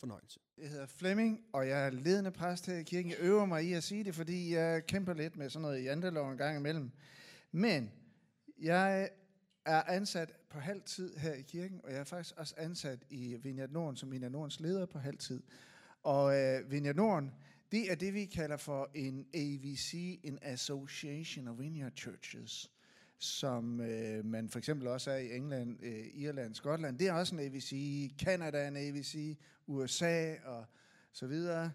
fornøjelse. Jeg hedder Flemming, og jeg er ledende præst her i kirken. Jeg øver mig i at sige det, fordi jeg kæmper lidt med sådan noget jantelov en gang imellem. Men jeg er ansat på halv tid her i kirken, og jeg er faktisk også ansat i Vineyard Norden som Vineyard Nordens leder på halv tid. Og øh, Vineyard Norden, det er det, vi kalder for en AVC, en Association of Vineyard Churches, som øh, man for eksempel også er i England, øh, Irland, Skotland. Det er også en AVC, Canada er en AVC, USA og så videre.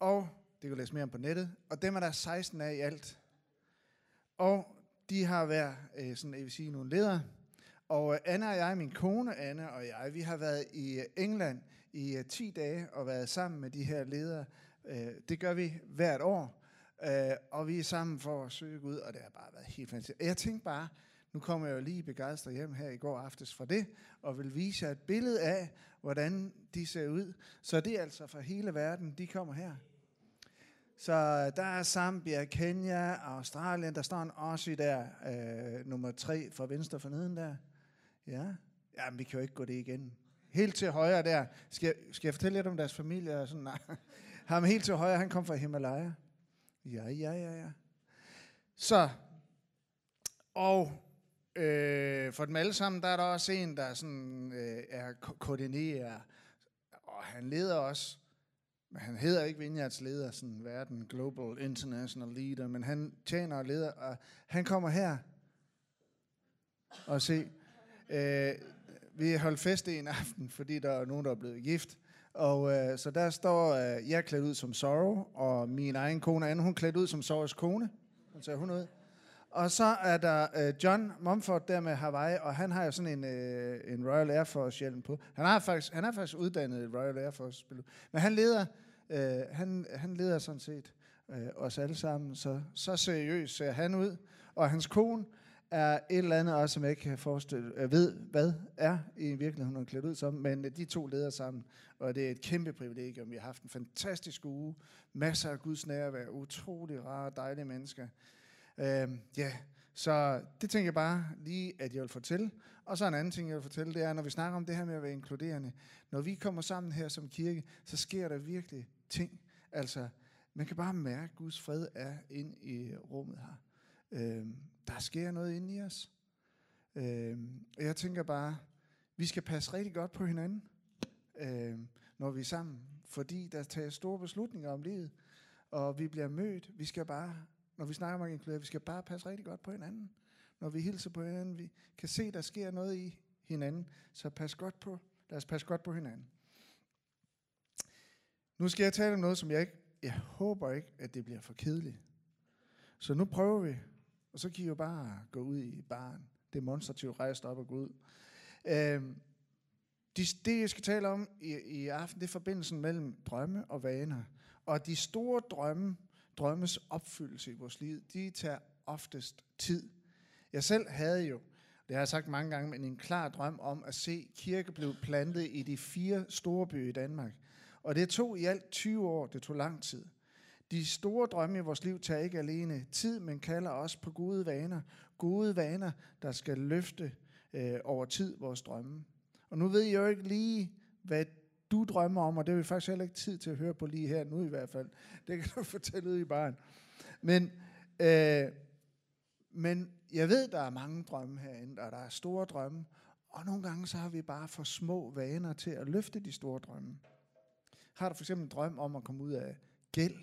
Og det kan læse mere om på nettet. Og dem er der 16 af i alt. Og de har været øh, sådan AVC nogle ledere. Og øh, Anna og jeg, min kone Anna og jeg, vi har været i øh, England i øh, 10 dage og været sammen med de her ledere. Det gør vi hvert år. Øh, og vi er sammen for at søge Gud, og det har bare været helt fantastisk. Jeg tænkte bare, nu kommer jeg jo lige begejstret hjem her i går aftes fra det, og vil vise jer et billede af, hvordan de ser ud. Så det er altså fra hele verden, de kommer her. Så der er Zambia, Kenya, Australien, der står en Aussie der, øh, nummer tre fra venstre for neden der. Ja, Jamen, vi kan jo ikke gå det igen. Helt til højre der. Skal, skal jeg fortælle lidt om deres familie? Og sådan, nej. Ham helt til højre, han kom fra Himalaya. Ja, ja, ja, ja. Så, og øh, for dem alle sammen, der er der også en, der sådan, øh, er ko- koordinerer, og han leder også, men han hedder ikke Vineyards leder, sådan verden, Global International Leader, men han tjener og leder, og han kommer her og se, øh, vi holdt fest en aften, fordi der er nogen, der er blevet gift, og øh, så der står, øh, jeg er klædt ud som Sorrow, og min egen kone Anne, hun er klædt ud som Sorrows kone, Hun ser hun ud. Og så er der øh, John Mumford der med Hawaii, og han har jo sådan en, øh, en Royal Air Force hjelm på. Han har faktisk, han er faktisk uddannet i Royal Air Force pilot. Men han leder, øh, han, han leder sådan set øh, os alle sammen, så, så seriøst ser han ud. Og hans kone er et eller andet også, som jeg ikke kan forestille, jeg ved, hvad er i virkeligheden, hun er klædt ud som, men de to leder sammen, og det er et kæmpe privilegium. Vi har haft en fantastisk uge, masser af Guds nærvær, utrolig rare, dejlige mennesker. Øh, ja, så det tænker jeg bare lige, at jeg vil fortælle. Og så en anden ting, jeg vil fortælle, det er, når vi snakker om det her med at være inkluderende. Når vi kommer sammen her som kirke, så sker der virkelig ting. Altså, man kan bare mærke, at Guds fred er ind i rummet her. Øh, der sker noget inde i os. Øh, og jeg tænker bare, vi skal passe rigtig godt på hinanden, øh, når vi er sammen. Fordi der tages store beslutninger om livet, og vi bliver mødt. Vi skal bare når vi snakker om at inkludere, vi skal bare passe rigtig godt på hinanden. Når vi hilser på hinanden, vi kan se, der sker noget i hinanden, så pas godt på, lad os passe godt på hinanden. Nu skal jeg tale om noget, som jeg ikke, jeg håber ikke, at det bliver for kedeligt. Så nu prøver vi, og så kan I jo bare gå ud i baren, demonstrativt rejse op og gå ud. Øhm, det, det, jeg skal tale om i, i aften, det er forbindelsen mellem drømme og vaner. Og de store drømme, drømmes opfyldelse i vores liv, de tager oftest tid. Jeg selv havde jo, det har jeg sagt mange gange, men en klar drøm om at se kirke blive plantet i de fire store byer i Danmark. Og det tog i alt 20 år, det tog lang tid. De store drømme i vores liv tager ikke alene tid, men kalder også på gode vaner. Gode vaner, der skal løfte øh, over tid vores drømme. Og nu ved jeg jo ikke lige, hvad du drømmer om, og det har vi faktisk heller ikke tid til at høre på lige her nu i hvert fald. Det kan du fortælle ud i barn. Men, øh, men jeg ved, der er mange drømme herinde, og der er store drømme, og nogle gange så har vi bare for små vaner til at løfte de store drømme. Har du for eksempel en drøm om at komme ud af gæld,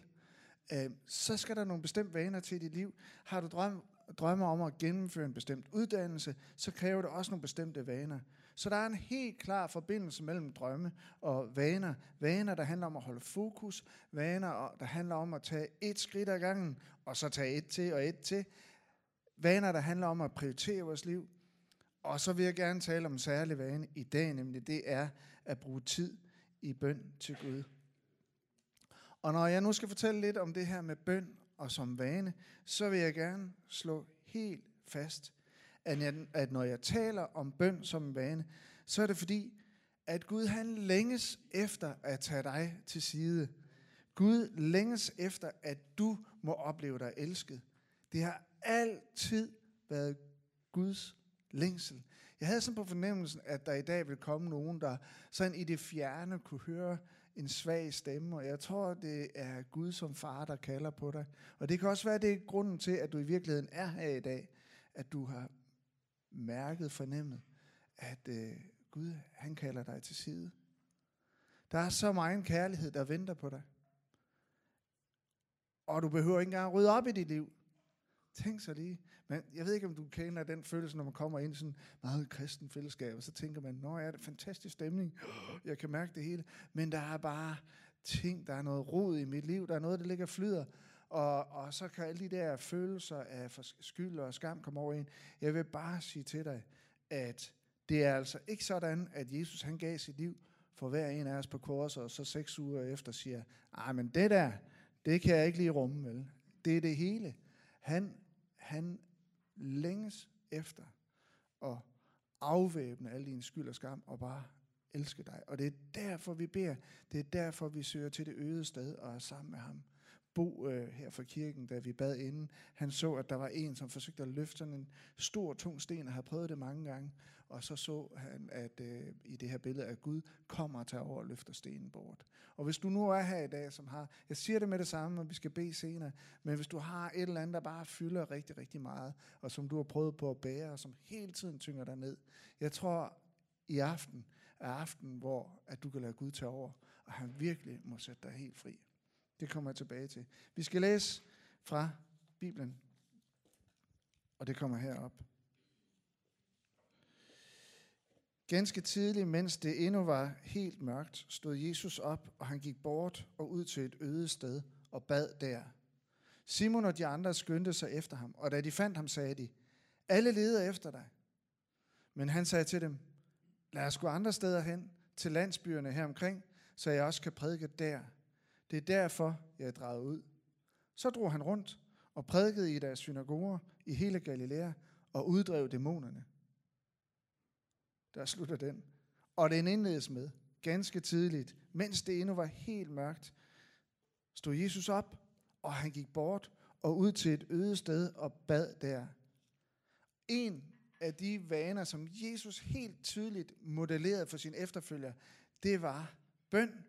øh, så skal der nogle bestemte vaner til i dit liv. Har du drøm, drømmer om at gennemføre en bestemt uddannelse, så kræver det også nogle bestemte vaner. Så der er en helt klar forbindelse mellem drømme og vaner. Vaner, der handler om at holde fokus. Vaner, der handler om at tage et skridt ad gangen, og så tage et til og et til. Vaner, der handler om at prioritere vores liv. Og så vil jeg gerne tale om en særlig vane i dag, nemlig det er at bruge tid i bøn til Gud. Og når jeg nu skal fortælle lidt om det her med bøn og som vane, så vil jeg gerne slå helt fast, at, jeg, at når jeg taler om bøn som en vane, så er det fordi, at Gud han længes efter at tage dig til side. Gud længes efter, at du må opleve dig elsket. Det har altid været Guds længsel. Jeg havde sådan på fornemmelsen, at der i dag vil komme nogen, der sådan i det fjerne kunne høre en svag stemme, og jeg tror, det er Gud som far, der kalder på dig. Og det kan også være, det er grunden til, at du i virkeligheden er her i dag, at du har mærket, fornemmet, at øh, Gud, han kalder dig til side. Der er så meget kærlighed, der venter på dig. Og du behøver ikke engang rydde op i dit liv. Tænk så lige. Men jeg ved ikke, om du kender den følelse, når man kommer ind i sådan meget kristen fællesskab, og så tænker man, nå er det fantastisk stemning, jeg kan mærke det hele, men der er bare ting, der er noget rod i mit liv, der er noget, der ligger flyder, og, og så kan alle de der følelser af skyld og skam komme over en. Jeg vil bare sige til dig, at det er altså ikke sådan, at Jesus han gav sit liv for hver en af os på korset, og så seks uger efter siger, ah, men det der, det kan jeg ikke lige rumme, vel? Det er det hele. Han, han længes efter at afvæbne al din skyld og skam, og bare elske dig. Og det er derfor, vi beder. Det er derfor, vi søger til det øde sted og er sammen med ham. Bo øh, her fra kirken, da vi bad inden, han så, at der var en, som forsøgte at løfte sådan en stor, tung sten, og havde prøvet det mange gange. Og så så han, at øh, i det her billede, at Gud kommer og tager over og løfter stenen bort. Og hvis du nu er her i dag, som har, jeg siger det med det samme, og vi skal bede senere, men hvis du har et eller andet, der bare fylder rigtig, rigtig meget, og som du har prøvet på at bære, og som hele tiden tynger dig ned, jeg tror i aften er aften, hvor at du kan lade Gud tage over, og han virkelig må sætte dig helt fri. Det kommer jeg tilbage til. Vi skal læse fra Bibelen, og det kommer herop. Ganske tidligt, mens det endnu var helt mørkt, stod Jesus op, og han gik bort og ud til et øde sted og bad der. Simon og de andre skyndte sig efter ham, og da de fandt ham, sagde de, alle leder efter dig. Men han sagde til dem, lad os gå andre steder hen, til landsbyerne her omkring, så jeg også kan prædike der. Det er derfor, jeg er drejet ud. Så drog han rundt og prædikede i deres synagoger i hele Galilea og uddrev dæmonerne. Der slutter den. Og den indledes med, ganske tidligt, mens det endnu var helt mørkt, stod Jesus op, og han gik bort og ud til et øde sted og bad der. En af de vaner, som Jesus helt tydeligt modellerede for sine efterfølgere, det var bøn.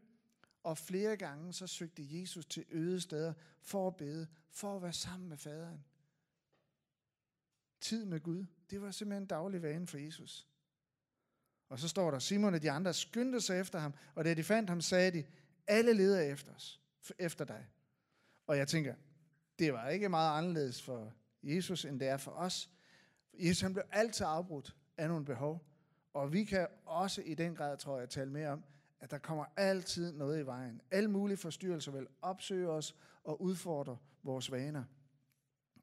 Og flere gange så søgte Jesus til øde steder for at bede, for at være sammen med faderen. Tid med Gud, det var simpelthen en daglig vane for Jesus. Og så står der, Simon og de andre skyndte sig efter ham, og da de fandt ham, sagde de, alle leder efter os, efter dig. Og jeg tænker, det var ikke meget anderledes for Jesus, end det er for os. Jesus han blev altid afbrudt af nogle behov. Og vi kan også i den grad, tror jeg, tale mere om, at der kommer altid noget i vejen. Alle mulige forstyrrelser vil opsøge os og udfordre vores vaner.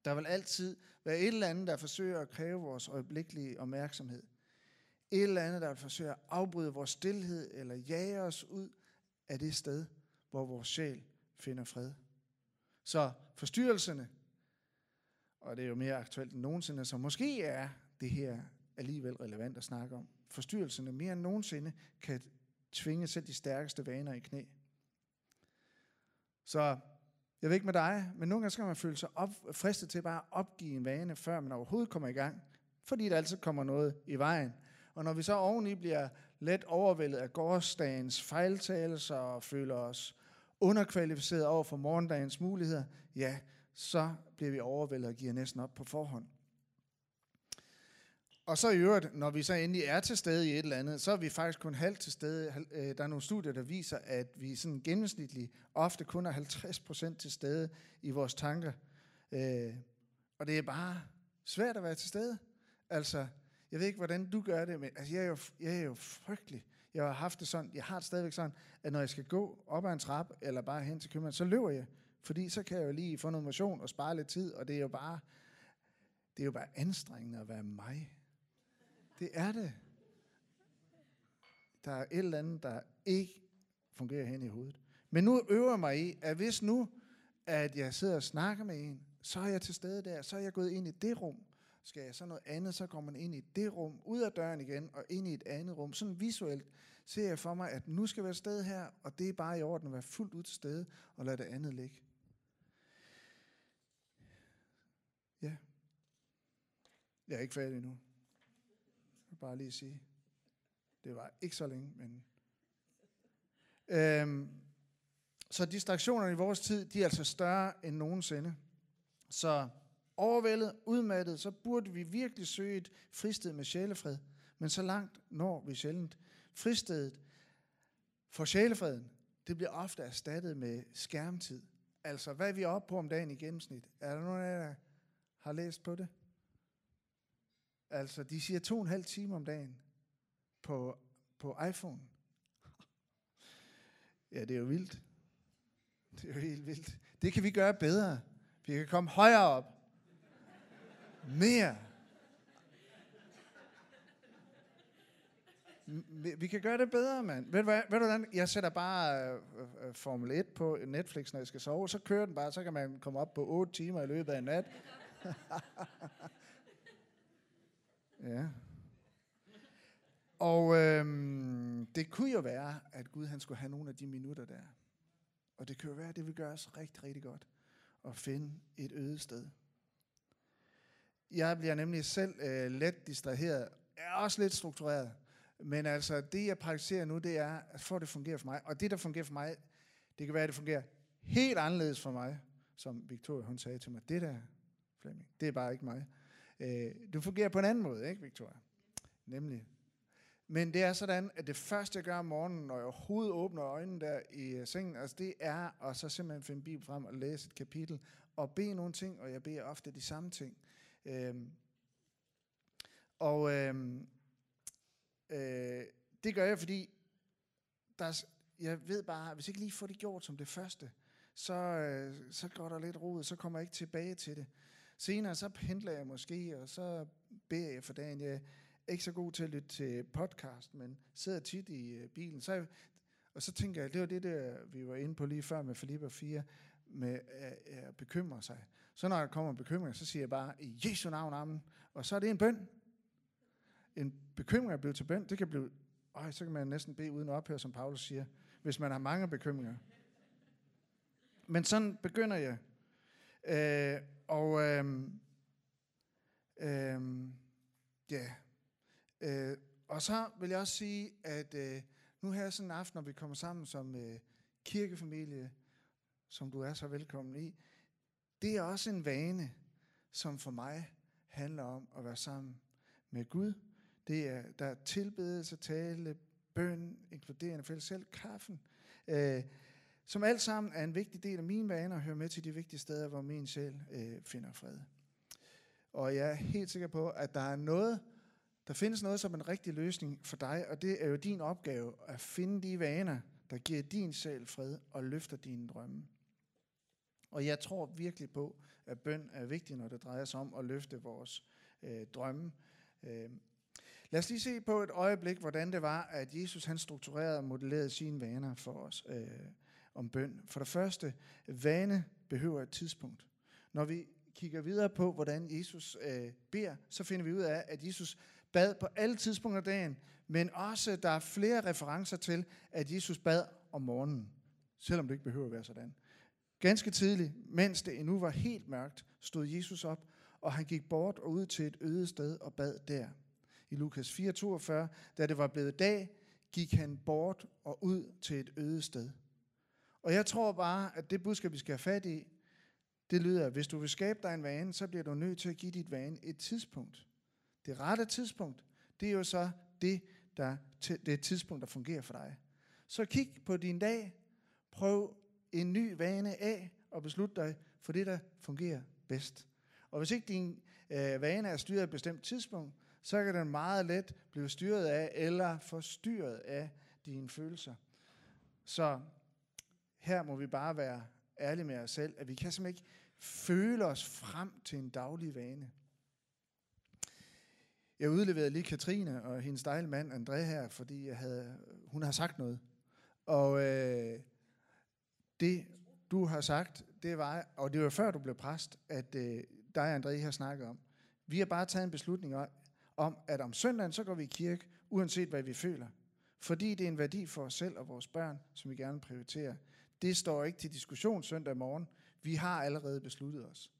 Der vil altid være et eller andet, der forsøger at kræve vores øjeblikkelige opmærksomhed et eller andet, der vil forsøge at afbryde vores stillhed eller jage os ud af det sted, hvor vores sjæl finder fred. Så forstyrrelserne, og det er jo mere aktuelt end nogensinde, så måske er det her alligevel relevant at snakke om. Forstyrrelserne mere end nogensinde kan tvinge selv de stærkeste vaner i knæ. Så jeg ved ikke med dig, men nogle gange skal man føle sig op, fristet til bare at opgive en vane, før man overhovedet kommer i gang, fordi der altid kommer noget i vejen. Og når vi så oveni bliver let overvældet af gårdsdagens fejltagelser og føler os underkvalificeret over for morgendagens muligheder, ja, så bliver vi overvældet og giver næsten op på forhånd. Og så i øvrigt, når vi så endelig er til stede i et eller andet, så er vi faktisk kun halvt til stede. Øh, der er nogle studier, der viser, at vi sådan gennemsnitligt ofte kun er 50% til stede i vores tanker. Øh, og det er bare svært at være til stede. Altså, jeg ved ikke, hvordan du gør det, men altså, jeg, er jo, jeg er jo frygtelig. Jeg har haft det sådan, jeg har det stadigvæk sådan, at når jeg skal gå op ad en trap, eller bare hen til købmanden, så løber jeg. Fordi så kan jeg jo lige få noget motion og spare lidt tid, og det er jo bare, det er jo bare anstrengende at være mig. Det er det. Der er et eller andet, der ikke fungerer hen i hovedet. Men nu øver jeg mig i, at hvis nu, at jeg sidder og snakker med en, så er jeg til stede der, så er jeg gået ind i det rum. Skal jeg så noget andet, så går man ind i det rum, ud af døren igen, og ind i et andet rum. Sådan visuelt ser jeg for mig, at nu skal jeg være sted her, og det er bare i orden at være fuldt ud til stede, og lade det andet ligge. Ja. Jeg er ikke færdig endnu. Bare lige sige. Det var ikke så længe, men... Øhm, så distraktionerne i vores tid, de er altså større end nogensinde. Så overvældet, udmattet, så burde vi virkelig søge et fristed med sjælefred. Men så langt når vi sjældent. Fristedet for sjælefreden, det bliver ofte erstattet med skærmtid. Altså, hvad er vi oppe på om dagen i gennemsnit? Er der nogen af jer, der har læst på det? Altså, de siger to og en halv time om dagen på, på iPhone. Ja, det er jo vildt. Det er jo helt vildt. Det kan vi gøre bedre. Vi kan komme højere op. Mere. Vi kan gøre det bedre, mand. Ved du, hvad, ved du hvordan? Jeg sætter bare uh, Formel 1 på Netflix, når jeg skal sove. Så kører den bare, så kan man komme op på 8 timer i løbet af en nat. ja. Og øhm, det kunne jo være, at Gud han skulle have nogle af de minutter der. Og det kan jo være, at det vil gøre os rigtig, rigtig godt at finde et øde sted. Jeg bliver nemlig selv øh, let distraheret. Jeg er også lidt struktureret. Men altså, det jeg praktiserer nu, det er, at få det fungerer for mig. Og det, der fungerer for mig, det kan være, at det fungerer helt anderledes for mig, som Victoria hun sagde til mig. Det der, Flemming, det er bare ikke mig. Øh, du fungerer på en anden måde, ikke Victoria? Nemlig. Men det er sådan, at det første, jeg gør om morgenen, når jeg overhovedet åbner øjnene der i øh, sengen, altså det er at så simpelthen finde Bibel frem og læse et kapitel og bede nogle ting, og jeg beder ofte de samme ting. Øhm, og øhm, øh, det gør jeg, fordi der jeg ved bare, at hvis jeg ikke lige får det gjort som det første, så, øh, så går der lidt rod, så kommer jeg ikke tilbage til det. Senere så pendler jeg måske, og så beder jeg for dagen. Jeg er ikke så god til at lytte til podcast, men sidder tit i øh, bilen. Så jeg, og så tænker jeg, det var det, der, vi var inde på lige før med Filipper 4, med at, at bekymre sig. Så når der kommer bekymring, så siger jeg bare, i Jesu navn, amen. Og så er det en bøn. En bekymring er blevet til bøn. Det kan blive, øj, så kan man næsten bede uden ophør, som Paulus siger, hvis man har mange bekymringer. Men sådan begynder jeg. Øh, og øh, øh, ja, øh, og så vil jeg også sige, at øh, nu her sådan en aften, når vi kommer sammen som øh, kirkefamilie, som du er så velkommen i, det er også en vane, som for mig handler om at være sammen med Gud. Det er, der er tilbedelse, tale, bøn, inkluderende fælles selv, kaffen, øh, som alt sammen er en vigtig del af min vane og hører med til de vigtige steder, hvor min sjæl øh, finder fred. Og jeg er helt sikker på, at der er noget, der findes noget som en rigtig løsning for dig, og det er jo din opgave at finde de vaner, der giver din sjæl fred og løfter dine drømme. Og jeg tror virkelig på, at bøn er vigtig, når det drejer sig om at løfte vores øh, drømme. Øh. Lad os lige se på et øjeblik, hvordan det var, at Jesus han strukturerede og modellerede sine vaner for os øh, om bøn. For det første, vane behøver et tidspunkt. Når vi kigger videre på, hvordan Jesus øh, beder, så finder vi ud af, at Jesus bad på alle tidspunkter af dagen, men også der er flere referencer til, at Jesus bad om morgenen, selvom det ikke behøver at være sådan. Ganske tidligt, mens det endnu var helt mørkt, stod Jesus op, og han gik bort og ud til et øde sted og bad der. I Lukas 4:42, da det var blevet dag, gik han bort og ud til et øde sted. Og jeg tror bare, at det budskab, vi skal have fat i, det lyder, at hvis du vil skabe dig en vane, så bliver du nødt til at give dit vane et tidspunkt. Det rette tidspunkt, det er jo så det, der, det tidspunkt, der fungerer for dig. Så kig på din dag, prøv en ny vane af, og beslut dig for det, der fungerer bedst. Og hvis ikke din øh, vane er styret af et bestemt tidspunkt, så kan den meget let blive styret af eller forstyrret af dine følelser. Så her må vi bare være ærlige med os selv, at vi kan simpelthen ikke føle os frem til en daglig vane. Jeg udleverede lige Katrine og hendes dejlige mand André her, fordi jeg havde, hun har sagt noget. Og øh, det du har sagt, det var, og det var før du blev præst, at øh, dig og André har snakket om. Vi har bare taget en beslutning om, om, at om søndagen, så går vi i kirke, uanset hvad vi føler. Fordi det er en værdi for os selv og vores børn, som vi gerne prioriterer. Det står ikke til diskussion søndag morgen. Vi har allerede besluttet os.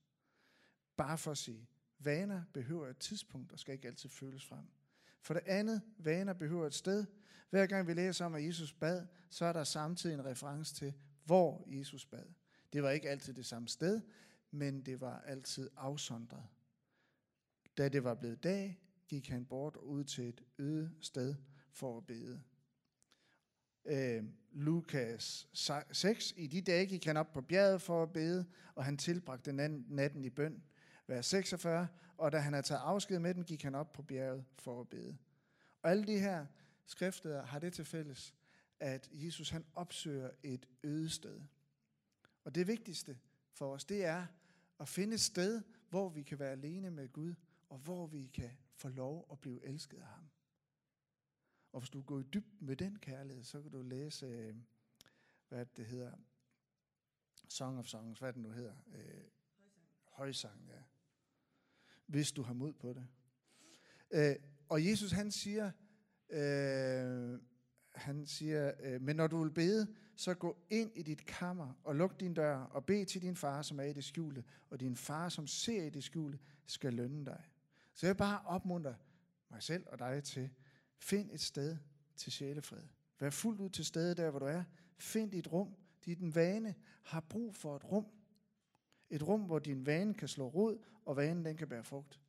Bare for at sige, vaner behøver et tidspunkt og skal ikke altid føles frem. For det andet, vaner behøver et sted. Hver gang vi læser om, at Jesus bad, så er der samtidig en reference til, hvor Jesus bad. Det var ikke altid det samme sted, men det var altid afsondret. Da det var blevet dag, gik han bort ud til et øde sted for at bede. Øh, Lukas 6. I de dage gik han op på bjerget for at bede, og han tilbragte natten i bøn. Vers 46. Og da han havde taget afsked med dem, gik han op på bjerget for at bede. Og alle de her skrifter har det til fælles, at Jesus han opsøger et øde sted. Og det vigtigste for os, det er at finde et sted, hvor vi kan være alene med Gud, og hvor vi kan få lov at blive elsket af ham. Og hvis du går i dybden med den kærlighed, så kan du læse, øh, hvad det hedder, Song of Songs, hvad det nu hedder. Øh, Højsang, ja. Hvis du har mod på det. Øh, og Jesus han siger, øh, han siger, øh, men når du vil bede, så gå ind i dit kammer og luk din dør og bed til din far, som er i det skjulte, og din far, som ser i det skjulte, skal lønne dig. Så jeg bare opmuntre mig selv og dig til, find et sted til sjælefred. Vær fuldt ud til stede der, hvor du er. Find dit rum. Din vane har brug for et rum. Et rum, hvor din vane kan slå rod, og vanen den kan bære frugt.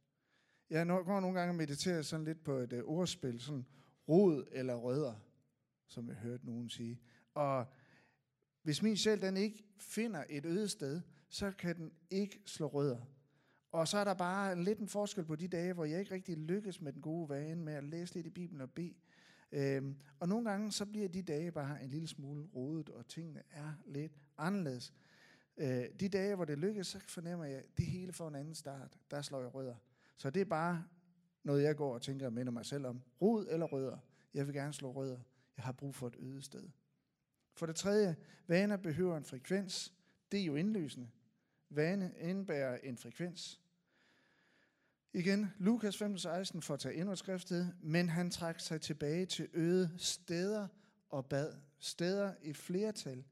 Jeg går nogle gange og mediterer sådan lidt på et øh, ordspil, sådan rod eller rødder, som jeg hørte nogen sige. Og hvis min sjæl den ikke finder et øde sted, så kan den ikke slå rødder. Og så er der bare lidt en forskel på de dage, hvor jeg ikke rigtig lykkes med den gode vane med at læse lidt i Bibelen og bede. Øhm, og nogle gange så bliver de dage bare en lille smule rodet, og tingene er lidt anderledes. Øh, de dage, hvor det lykkes, så fornemmer jeg, at det hele får en anden start. Der slår jeg rødder. Så det er bare noget, jeg går og tænker og minder mig selv om. Rod eller rødder? Jeg vil gerne slå rødder. Jeg har brug for et øde sted. For det tredje, vaner behøver en frekvens. Det er jo indlysende. Vane indbærer en frekvens. Igen, Lukas 15:16 får tage endnu et men han trak sig tilbage til øde steder og bad. Steder i flertal.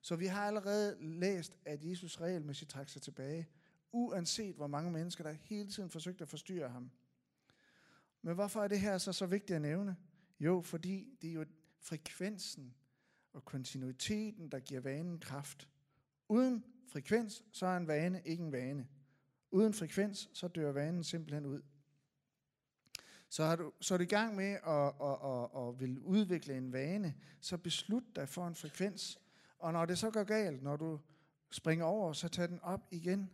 Så vi har allerede læst, at Jesus regelmæssigt trak sig tilbage, uanset hvor mange mennesker, der hele tiden forsøgte at forstyrre ham. Men hvorfor er det her så så vigtigt at nævne? Jo, fordi det er jo frekvensen og kontinuiteten, der giver vanen kraft. Uden frekvens, så er en vane ikke en vane. Uden frekvens, så dør vanen simpelthen ud. Så er du, så er du i gang med at, at, at, at vil udvikle en vane, så beslut dig for en frekvens. Og når det så går galt, når du springer over, så tag den op igen.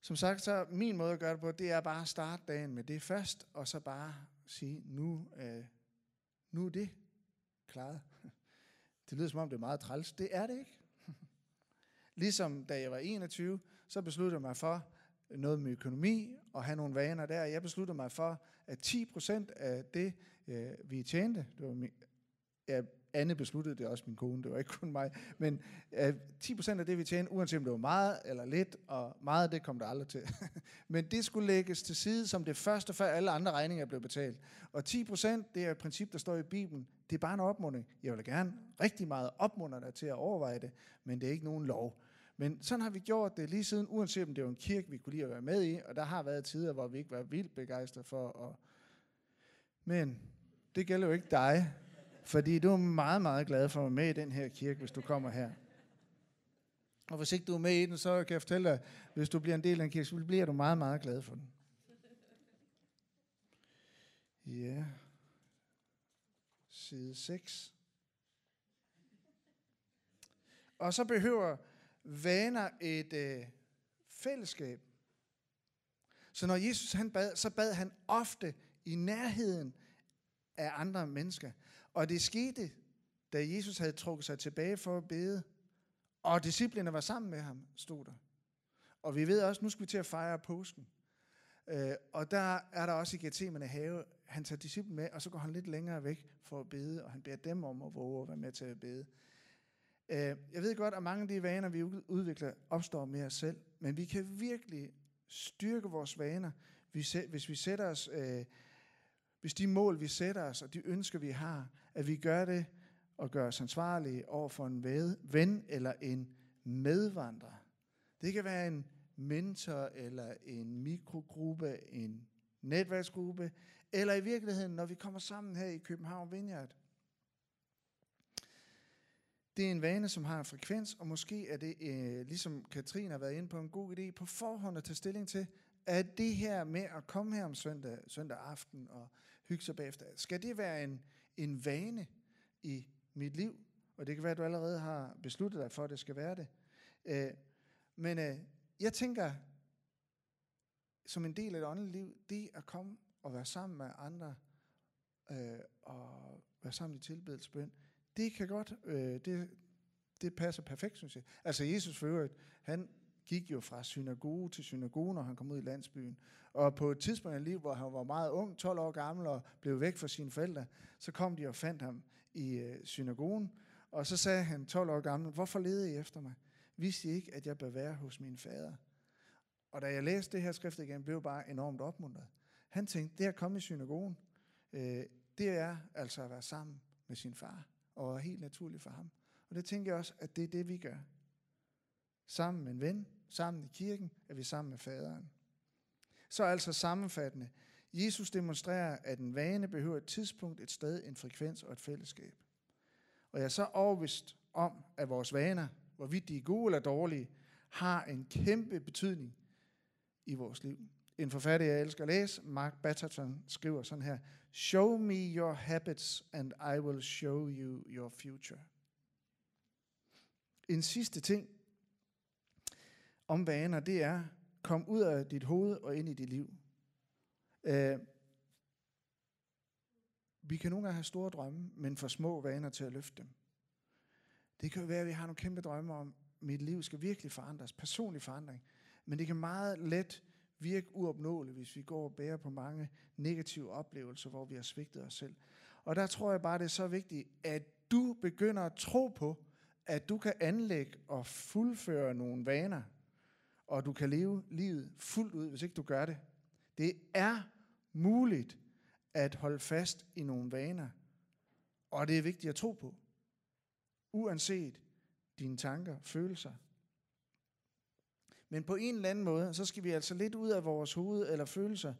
Som sagt, så min måde at gøre det på, det er bare at starte dagen med det først, og så bare sige, nu, øh, nu er det klaret. Det lyder som om, det er meget træls. Det er det ikke. Ligesom da jeg var 21, så besluttede jeg mig for noget med økonomi og have nogle vaner der. Jeg besluttede mig for, at 10% af det, øh, vi tjente, det var min, ja, Anne besluttede det også, min kone, det var ikke kun mig, men øh, 10% af det, vi tjente, uanset om det var meget eller lidt, og meget det kom der aldrig til. men det skulle lægges til side som det første, før alle andre regninger blev betalt. Og 10% det er et princip, der står i Bibelen. Det er bare en opmuntring. Jeg vil gerne rigtig meget opmuntre dig til at overveje det, men det er ikke nogen lov. Men sådan har vi gjort det lige siden, uanset om det var en kirke, vi kunne lide at være med i, og der har været tider, hvor vi ikke var vildt begejstrede for. At... Men det gælder jo ikke dig, fordi du er meget, meget glad for at være med i den her kirke, hvis du kommer her. Og hvis ikke du er med i den, så kan jeg fortælle dig, hvis du bliver en del af en kirke, så bliver du meget, meget glad for den. Ja. Side 6. Og så behøver vaner et øh, fællesskab. Så når Jesus han bad, så bad han ofte i nærheden af andre mennesker. Og det skete, da Jesus havde trukket sig tilbage for at bede, og disciplene var sammen med ham, stod der. Og vi ved også, nu skal vi til at fejre påsken. Øh, og der er der også i Gethsemane have, han tager disciplen med, og så går han lidt længere væk for at bede, og han beder dem om at våge at være med til at bede. Øh, jeg ved godt, at mange af de vaner, vi udvikler, opstår med os selv, men vi kan virkelig styrke vores vaner, hvis vi sætter os, øh, hvis de mål, vi sætter os, og de ønsker, vi har, at vi gør det og gør os ansvarlige over for en ven eller en medvandrer. Det kan være en mentor eller en mikrogruppe, en netværksgruppe, eller i virkeligheden, når vi kommer sammen her i København Vineyard. Det er en vane, som har en frekvens, og måske er det, øh, ligesom Katrine har været inde på, en god idé på forhånd at tage stilling til, at det her med at komme her om søndag, søndag aften og hygge sig bagefter, skal det være en, en vane i mit liv? Og det kan være, at du allerede har besluttet dig for, at det skal være det. Øh, men øh, jeg tænker, som en del af det åndelige liv, det at komme og være sammen med andre, øh, og være sammen i tilbedelsesbøn, det kan godt, øh, det, det passer perfekt, synes jeg. Altså Jesus for øvrigt, han gik jo fra synagoge til synagoge, når han kom ud i landsbyen. Og på et tidspunkt i livet, hvor han var meget ung, 12 år gammel, og blev væk fra sine forældre, så kom de og fandt ham i øh, synagogen, og så sagde han 12 år gammel, hvorfor leder I efter mig? Vidste I ikke, at jeg bør være hos min fader? Og da jeg læste det her skrift igen, blev jeg bare enormt opmuntret. Han tænkte, det at komme i synagogen, øh, det er altså at være sammen med sin far, og er helt naturligt for ham. Og det tænker jeg også, at det er det, vi gør. Sammen med en ven, sammen i kirken, er vi sammen med faderen. Så altså sammenfattende. Jesus demonstrerer, at en vane behøver et tidspunkt, et sted, en frekvens og et fællesskab. Og jeg er så overvist om, at vores vaner, hvorvidt de er gode eller dårlige, har en kæmpe betydning i vores liv. En forfatter, jeg elsker at læse, Mark Batterton, skriver sådan her, Show me your habits, and I will show you your future. En sidste ting om vaner, det er, kom ud af dit hoved og ind i dit liv. Uh, vi kan nogle gange have store drømme, men for små vaner til at løfte dem. Det kan jo være, at vi har nogle kæmpe drømme om, mit liv skal virkelig forandres, personlig forandring. Men det kan meget let virke uopnåeligt, hvis vi går og bærer på mange negative oplevelser, hvor vi har svigtet os selv. Og der tror jeg bare, det er så vigtigt, at du begynder at tro på, at du kan anlægge og fuldføre nogle vaner, og du kan leve livet fuldt ud, hvis ikke du gør det. Det er muligt at holde fast i nogle vaner, og det er vigtigt at tro på, uanset dine tanker, følelser men på en eller anden måde, så skal vi altså lidt ud af vores hoved eller følelser.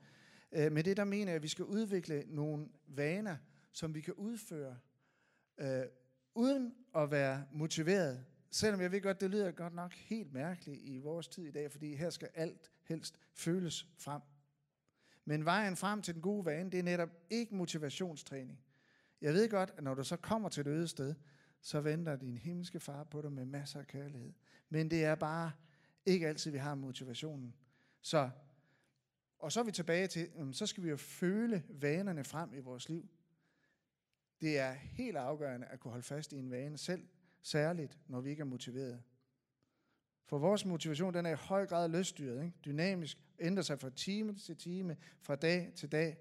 Øh, med det der mener jeg, at vi skal udvikle nogle vaner, som vi kan udføre, øh, uden at være motiveret. Selvom jeg ved godt, det lyder godt nok helt mærkeligt i vores tid i dag, fordi her skal alt helst føles frem. Men vejen frem til den gode vane, det er netop ikke motivationstræning. Jeg ved godt, at når du så kommer til et øde sted, så venter din himmelske far på dig med masser af kærlighed. Men det er bare ikke altid vi har motivationen. Så, og så er vi tilbage til, så skal vi jo føle vanerne frem i vores liv. Det er helt afgørende at kunne holde fast i en vane selv, særligt når vi ikke er motiveret. For vores motivation, den er i høj grad løsstyret, ikke? dynamisk, ændrer sig fra time til time, fra dag til dag.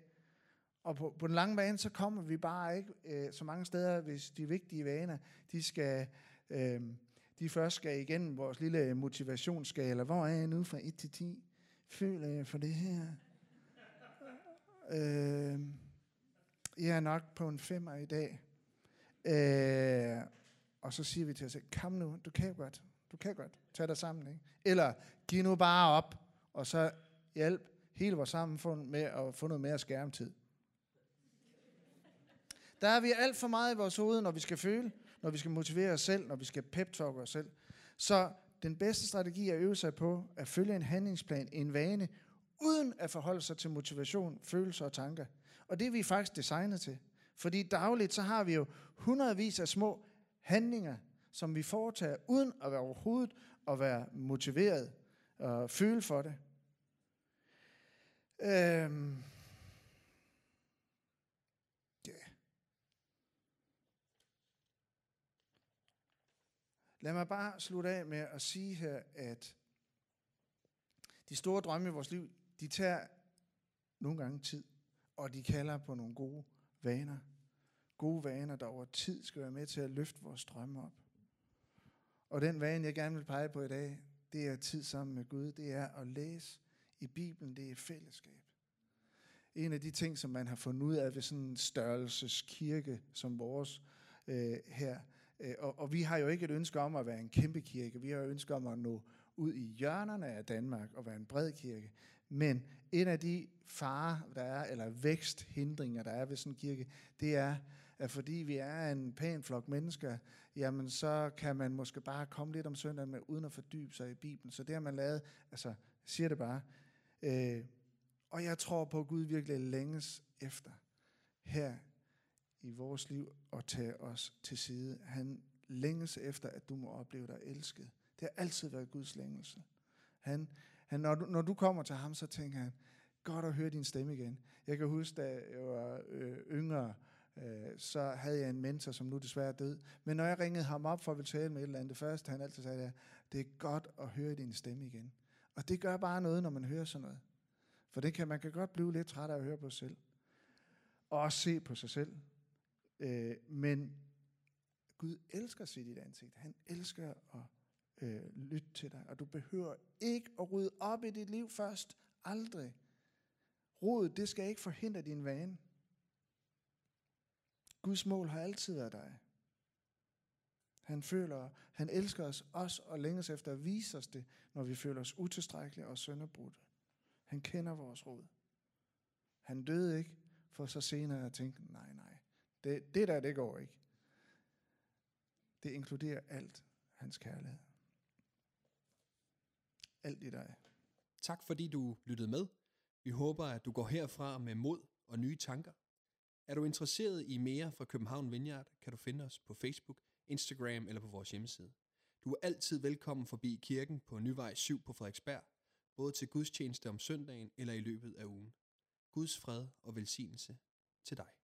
Og på, på den lange bane, så kommer vi bare ikke øh, så mange steder, hvis de vigtige vaner, de skal øh, de først skal igennem vores lille motivationsskala. Hvor er jeg nu fra 1 til 10? Føler jeg for det her? øh, jeg er nok på en femmer i dag. Øh, og så siger vi til os selv, kom nu, du kan godt. Du kan godt. Tag dig sammen. Ikke? Eller giv nu bare op, og så hjælp hele vores samfund med at få noget mere skærmtid. Der er vi alt for meget i vores hoved, når vi skal føle når vi skal motivere os selv, når vi skal pep os selv. Så den bedste strategi er at øve sig på at følge en handlingsplan, en vane, uden at forholde sig til motivation, følelser og tanker. Og det er vi faktisk designet til. Fordi dagligt så har vi jo hundredvis af små handlinger, som vi foretager, uden at være overhovedet at være motiveret og føle for det. Øhm Lad mig bare slutte af med at sige her, at de store drømme i vores liv, de tager nogle gange tid, og de kalder på nogle gode vaner. Gode vaner, der over tid skal være med til at løfte vores drømme op. Og den vane, jeg gerne vil pege på i dag, det er tid sammen med Gud. Det er at læse i Bibelen, det er fællesskab. En af de ting, som man har fundet ud af ved sådan en størrelseskirke som vores øh, her, Øh, og, og vi har jo ikke et ønske om at være en kæmpe kirke, vi har jo et ønske om at nå ud i hjørnerne af Danmark og være en bred kirke. Men en af de farer, der er, eller væksthindringer, der er ved sådan en kirke, det er, at fordi vi er en pæn flok mennesker, jamen så kan man måske bare komme lidt om søndagen, med, uden at fordybe sig i Bibelen. Så det har man lavet, altså siger det bare. Øh, og jeg tror på, at Gud virkelig længes efter her i vores liv og tage os til side. Han længes efter, at du må opleve dig elsket. Det har altid været Guds længelse. Han, han, når, du, når du kommer til ham, så tænker han, godt at høre din stemme igen. Jeg kan huske, da jeg var øh, yngre, øh, så havde jeg en mentor, som nu desværre er død. Men når jeg ringede ham op for at ville tale med et eller andet, det første han altid sagde, det er godt at høre din stemme igen. Og det gør bare noget, når man hører sådan noget. For det kan, man kan godt blive lidt træt af at høre på sig selv. Og også se på sig selv. Øh, men Gud elsker at se dit ansigt. Han elsker at øh, lytte til dig. Og du behøver ikke at rydde op i dit liv først. Aldrig. Rodet, det skal ikke forhindre din vane. Guds mål har altid været dig. Han føler, han elsker os også og længes efter at vise os det, når vi føler os utilstrækkelige og sønderbrudte. Han kender vores råd. Han døde ikke, for så senere at tænke, nej, nej, det, det der, det går ikke. Det inkluderer alt hans kærlighed. Alt i dig. Tak fordi du lyttede med. Vi håber, at du går herfra med mod og nye tanker. Er du interesseret i mere fra København Vineyard, kan du finde os på Facebook, Instagram eller på vores hjemmeside. Du er altid velkommen forbi kirken på Nyvej 7 på Frederiksberg, både til gudstjeneste om søndagen eller i løbet af ugen. Guds fred og velsignelse til dig.